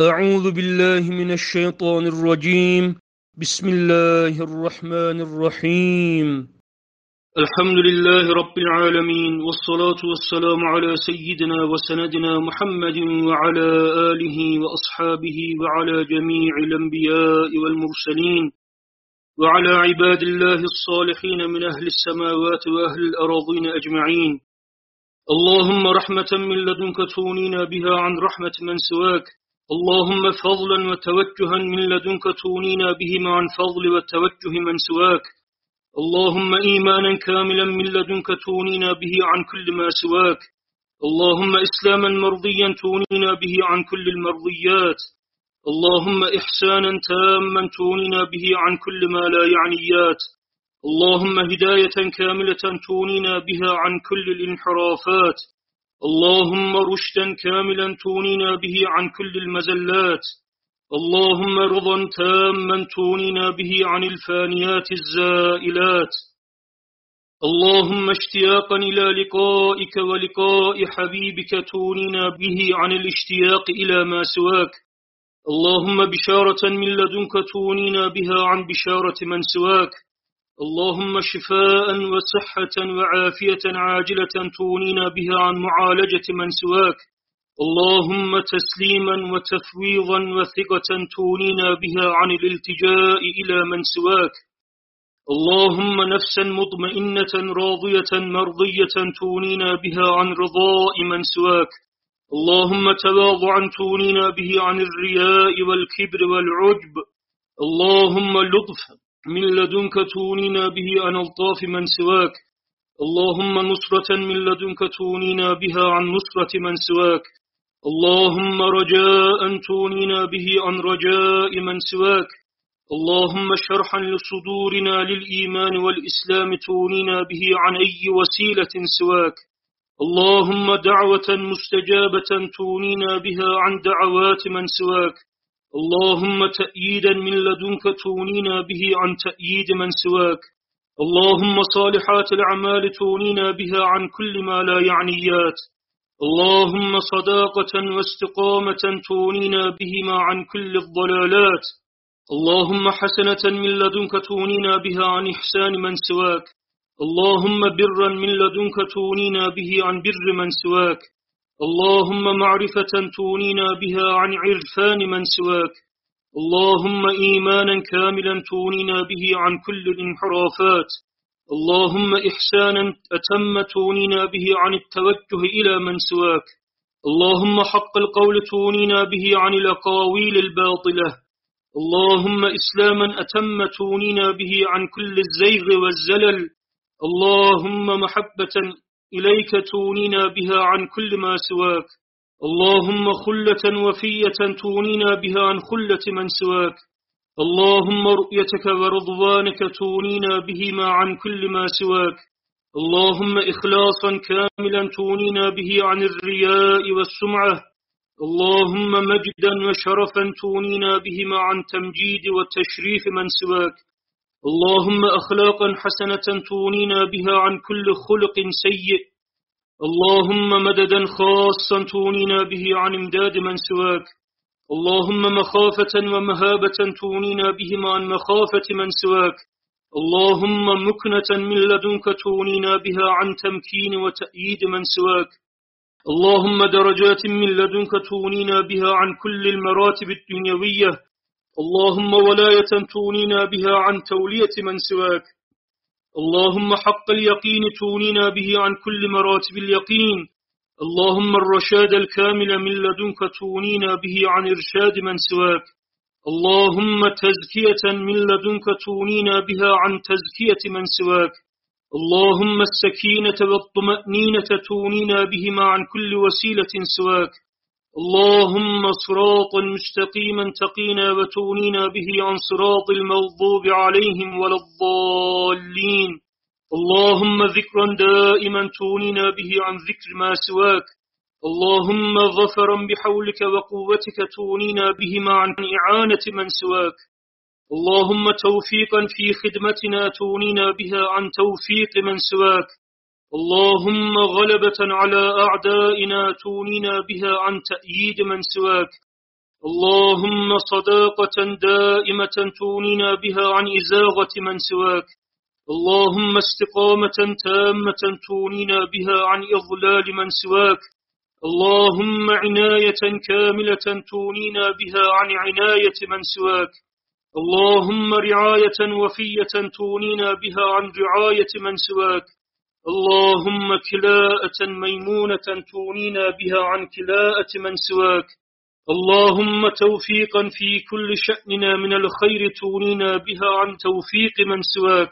أعوذ بالله من الشيطان الرجيم. بسم الله الرحمن الرحيم. الحمد لله رب العالمين والصلاة والسلام على سيدنا وسندنا محمد وعلى آله وأصحابه وعلى جميع الأنبياء والمرسلين وعلى عباد الله الصالحين من أهل السماوات وأهل الأراضين أجمعين. اللهم رحمة من لدنك تونينا بها عن رحمة من سواك. اللهم فضلا وتوجها من لدنك تونينا بهما عن فضل وتوجه من سواك. اللهم إيمانا كاملا من لدنك تونينا به عن كل ما سواك. اللهم إسلاما مرضيا تونينا به عن كل المرضيات. اللهم إحسانا تاما تونينا به عن كل ما لا يعنيات. اللهم هداية كاملة تونينا بها عن كل الانحرافات. اللهم رشدا كاملا تونينا به عن كل المزلات. اللهم رضا تاما تونينا به عن الفانيات الزائلات. اللهم اشتياقا إلى لقائك ولقاء حبيبك تونينا به عن الاشتياق إلى ما سواك. اللهم بشارة من لدنك تونينا بها عن بشارة من سواك. اللهم شفاء وصحة وعافية عاجلة تونينا بها عن معالجة من سواك. اللهم تسليما وتفويضا وثقة تونينا بها عن الالتجاء إلى من سواك. اللهم نفسا مطمئنة راضية مرضية تونينا بها عن رضاء من سواك. اللهم تواضعا تونينا به عن الرياء والكبر والعجب. اللهم لطف من لدنك تونينا به عن الطاف من سواك. اللهم نصرة من لدنك تونينا بها عن نصرة من سواك. اللهم رجاء تونينا به عن رجاء من سواك. اللهم شرحا لصدورنا للإيمان والإسلام تونينا به عن أي وسيلة سواك. اللهم دعوة مستجابة تونينا بها عن دعوات من سواك. اللهم تأييدا من لدنك تونينا به عن تأييد من سواك. اللهم صالحات الأعمال تونينا بها عن كل ما لا يعنيات. اللهم صداقة واستقامة تونينا بهما عن كل الضلالات. اللهم حسنة من لدنك تونينا بها عن إحسان من سواك. اللهم برا من لدنك تونينا به عن بر من سواك. اللهم معرفة تونينا بها عن عرفان من سواك. اللهم إيمانا كاملا تونينا به عن كل الانحرافات. اللهم إحسانا أتم تونينا به عن التوجه إلى من سواك. اللهم حق القول تونينا به عن الأقاويل الباطلة. اللهم إسلاما أتم تونينا به عن كل الزيغ والزلل. اللهم محبة إليك تونينا بها عن كل ما سواك. اللهم خلة وفية تونينا بها عن خلة من سواك. اللهم رؤيتك ورضوانك تونينا بهما عن كل ما سواك. اللهم إخلاصا كاملا تونينا به عن الرياء والسمعة. اللهم مجدا وشرفا تونينا بهما عن تمجيد وتشريف من سواك. اللهم أخلاقا حسنة تونينا بها عن كل خلق سيء. اللهم مددا خاصا تونينا به عن امداد من سواك. اللهم مخافة ومهابة تونينا بهما عن مخافة من سواك. اللهم مكنة من لدنك تونينا بها عن تمكين وتأييد من سواك. اللهم درجات من لدنك تونينا بها عن كل المراتب الدنيوية. اللهم ولاية تونينا بها عن تولية من سواك. اللهم حق اليقين تونينا به عن كل مراتب اليقين. اللهم الرشاد الكامل من لدنك تونينا به عن إرشاد من سواك. اللهم تزكية من لدنك تونينا بها عن تزكية من سواك. اللهم السكينة والطمأنينة تونينا بهما عن كل وسيلة سواك. اللهم صراطا مستقيما تقينا وتونينا به عن صراط المغضوب عليهم ولا الضالين. اللهم ذكرا دائما تونينا به عن ذكر ما سواك. اللهم ظفرا بحولك وقوتك تونينا بهما عن إعانة من سواك. اللهم توفيقا في خدمتنا تونينا بها عن توفيق من سواك. اللهم غلبة على أعدائنا تونينا بها عن تأييد من سواك. اللهم صداقة دائمة تونينا بها عن إزاغة من سواك. اللهم استقامة تامة تونينا بها عن إضلال من سواك. اللهم عناية كاملة تونينا بها عن عناية من سواك. اللهم رعاية وفية تونينا بها عن رعاية من سواك. اللهم كلاءة ميمونة تونينا بها عن كلاءة من سواك. اللهم توفيقا في كل شأننا من الخير تونينا بها عن توفيق من سواك.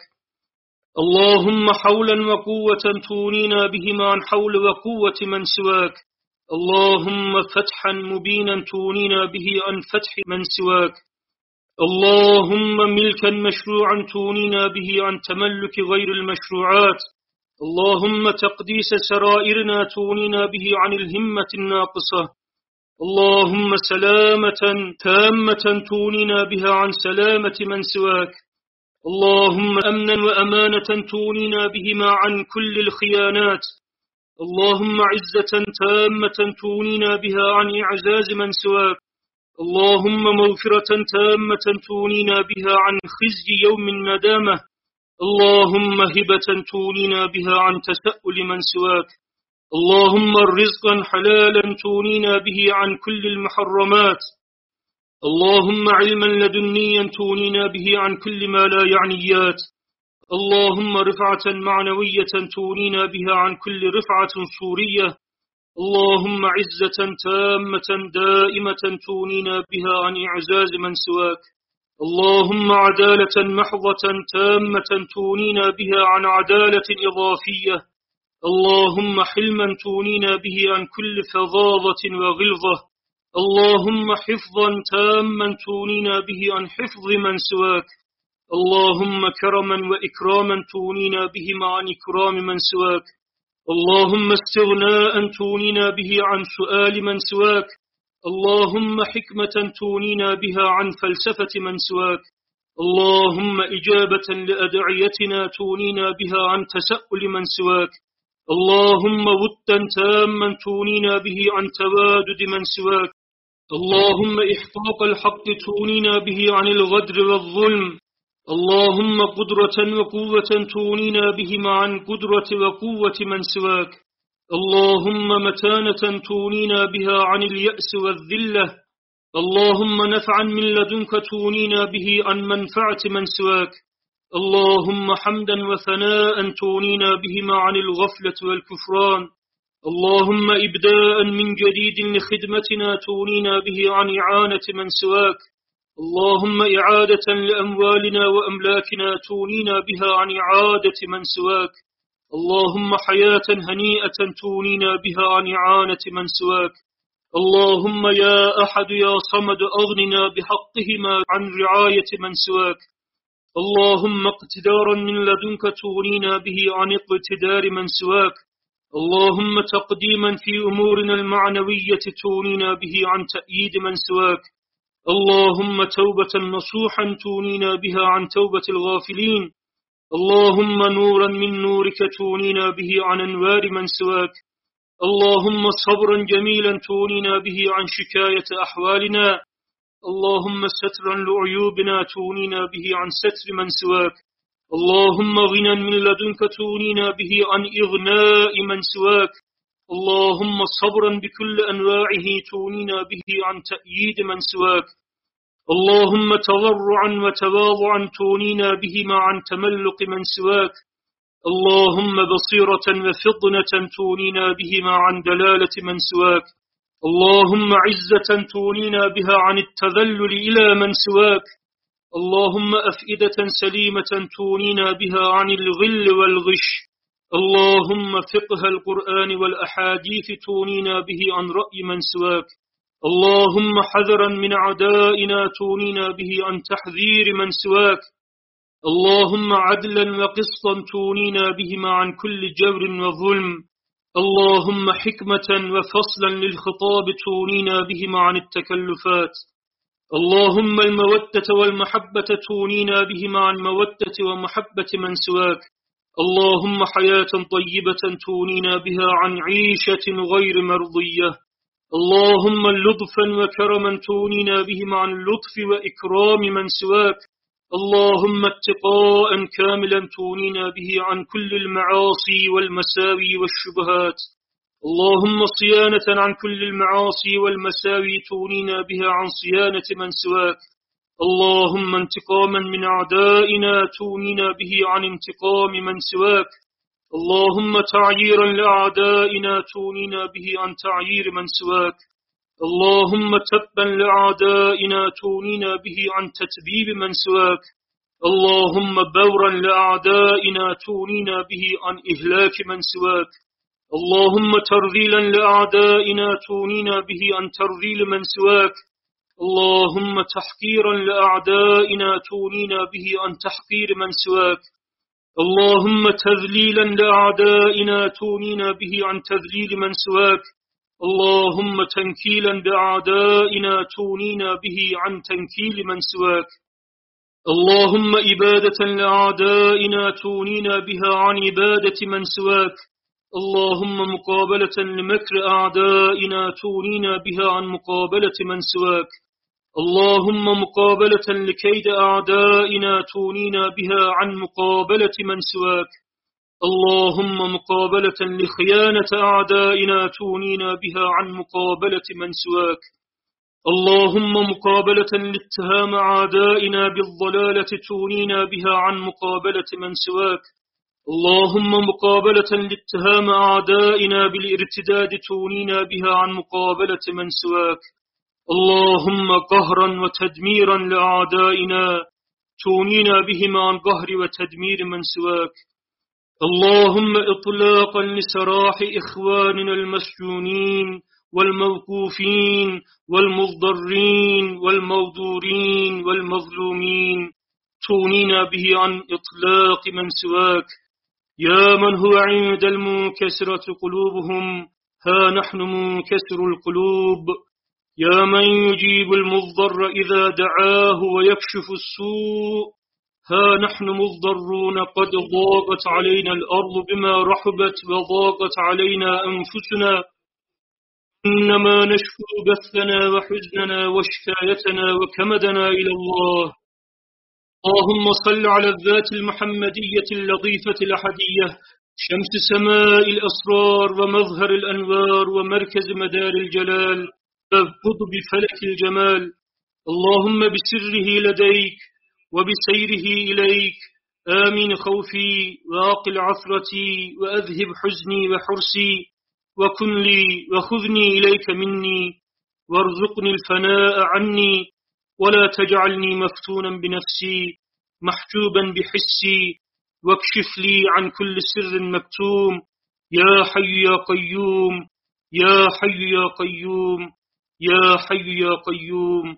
اللهم حولا وقوة تونينا بهما عن حول وقوة من سواك. اللهم فتحا مبينا تونينا به عن فتح من سواك. اللهم ملكا مشروعا تونينا به عن تملك غير المشروعات. اللهم تقديس سرائرنا تونينا به عن الهمة الناقصة. اللهم سلامة تامة تونينا بها عن سلامة من سواك. اللهم أمنا وأمانة تونينا بهما عن كل الخيانات. اللهم عزة تامة تونينا بها عن إعزاز من سواك. اللهم مغفرة تامة تونينا بها عن خزي يوم الندامة. اللهم هبة تونينا بها عن تسأل من سواك. اللهم رزقا حلالا تونينا به عن كل المحرمات. اللهم علما لدنيا تونينا به عن كل ما لا يعنيات. اللهم رفعة معنوية تونينا بها عن كل رفعة صورية اللهم عزة تامة دائمة تونينا بها عن إعزاز من سواك. اللهم عدالة محضة تامة تونينا بها عن عدالة إضافية. اللهم حلما تونينا به عن كل فظاظة وغلظة. اللهم حفظا تاما تونينا به عن حفظ من سواك. اللهم كرما وإكراما تونينا بهما عن إكرام من سواك. اللهم استغناء تونينا به عن سؤال من سواك. اللهم حكمة تونينا بها عن فلسفة من سواك. اللهم إجابة لأدعيتنا تونينا بها عن تسأل من سواك. اللهم ودا تاما تونينا به عن توادد من سواك. اللهم إحقاق الحق تونينا به عن الغدر والظلم. اللهم قدرة وقوة تونينا بهما عن قدرة وقوة من سواك. اللهم متانة تونينا بها عن اليأس والذلة. اللهم نفعا من لدنك تونينا به عن منفعة من سواك. اللهم حمدا وثناء تونينا بهما عن الغفلة والكفران. اللهم إبداء من جديد لخدمتنا تونينا به عن إعانة من سواك. اللهم إعادة لأموالنا وأملاكنا تونينا بها عن إعادة من سواك. اللهم حياة هنيئة تونينا بها عن إعانة من سواك. اللهم يا أحد يا صمد أغننا بحقهما عن رعاية من سواك. اللهم اقتدارا من لدنك تغنينا به عن اقتدار من سواك. اللهم تقديما في أمورنا المعنوية تونينا به عن تأييد من سواك. اللهم توبة نصوحا تونينا بها عن توبة الغافلين. اللهم نورا من نورك تونينا به عن أنوار من سواك. اللهم صبرا جميلا تونينا به عن شكاية أحوالنا. اللهم سترا لعيوبنا تونينا به عن ستر من سواك. اللهم غنى من لدنك تونينا به عن إغناء من سواك. اللهم صبرا بكل أنواعه تونينا به عن تأييد من سواك. اللهم تضرعا وتواضعا تونينا بهما عن تملق من سواك. اللهم بصيرة وفطنة تونينا بهما عن دلالة من سواك. اللهم عزة تونينا بها عن التذلل إلى من سواك. اللهم أفئدة سليمة تونينا بها عن الغل والغش. اللهم فقه القرآن والأحاديث تونينا به عن رأي من سواك. اللهم حذرا من عدائنا تونينا به عن تحذير من سواك. اللهم عدلا وقسطا تونينا بهما عن كل جور وظلم. اللهم حكمة وفصلا للخطاب تونينا بهما عن التكلفات. اللهم المودة والمحبة تونينا بهما عن مودة ومحبة من سواك. اللهم حياة طيبة تونينا بها عن عيشة غير مرضية. اللهم لطفا وكرما تونينا بهم عن اللطف وإكرام من سواك. اللهم اتقاء كاملا تونينا به عن كل المعاصي والمساوي والشبهات. اللهم صيانة عن كل المعاصي والمساوي تونينا بها عن صيانة من سواك. اللهم انتقاما من أعدائنا تونينا به عن انتقام من سواك. اللهم تعييرا لأعدائنا تونينا به عن تعيير من سواك. اللهم تبا لأعدائنا تونينا به عن تتبيب من سواك. اللهم بورا لأعدائنا تونينا به عن إهلاك من سواك. اللهم ترذيلا لأعدائنا تونينا به عن ترذيل من سواك. اللهم تحقيرا لأعدائنا تونينا به عن تحقير من سواك. اللهم تذليلا لأعدائنا تونينا به عن تذليل من سواك. اللهم تنكيلا لأعدائنا تونينا به عن تنكيل من سواك. اللهم إبادة لأعدائنا تونينا بها عن إبادة من سواك. اللهم مقابلة لمكر أعدائنا تونينا بها عن مقابلة من سواك. اللهم مقابلة لكيد أعدائنا تونينا بها عن مقابلة من سواك. اللهم مقابلة لخيانة أعدائنا تونينا بها عن مقابلة من سواك. اللهم مقابلة لاتهام أعدائنا بالضلالة تونينا بها عن مقابلة من سواك. اللهم مقابلة لاتهام أعدائنا بالارتداد تونينا بها عن مقابلة من سواك. اللهم قهرا وتدميرا لأعدائنا تونينا بهما عن قهر وتدمير من سواك. اللهم إطلاقا لسراح إخواننا المسجونين والموقوفين والمضطرين والموضورين والمظلومين. تونينا به عن إطلاق من سواك. يا من هو عند المنكسرة قلوبهم ها نحن منكسر القلوب. يا من يجيب المضطر إذا دعاه ويكشف السوء ها نحن مضطرون قد ضاقت علينا الأرض بما رحبت وضاقت علينا أنفسنا. إنما نشكو بثنا وحزننا وشكايتنا وكمدنا إلى الله. اللهم صل على الذات المحمدية اللطيفة الأحدية شمس سماء الأسرار ومظهر الأنوار ومركز مدار الجلال. قطب فلك الجمال. اللهم بسره لديك وبسيره إليك. آمن خوفي وأقل عثرتي وأذهب حزني وحرسي وكن لي وخذني إليك مني. وارزقني الفناء عني. ولا تجعلني مفتونا بنفسي محجوبا بحسي. واكشف لي عن كل سر مكتوم. يا حي يا قيوم يا حي يا قيوم. يا حي يا قيوم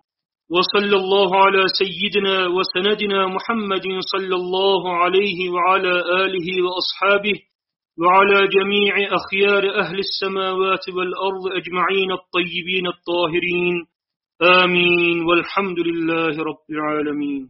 وصلى الله على سيدنا وسندنا محمد صلى الله عليه وعلى آله وأصحابه وعلى جميع أخيار أهل السماوات والأرض أجمعين الطيبين الطاهرين. آمين والحمد لله رب العالمين.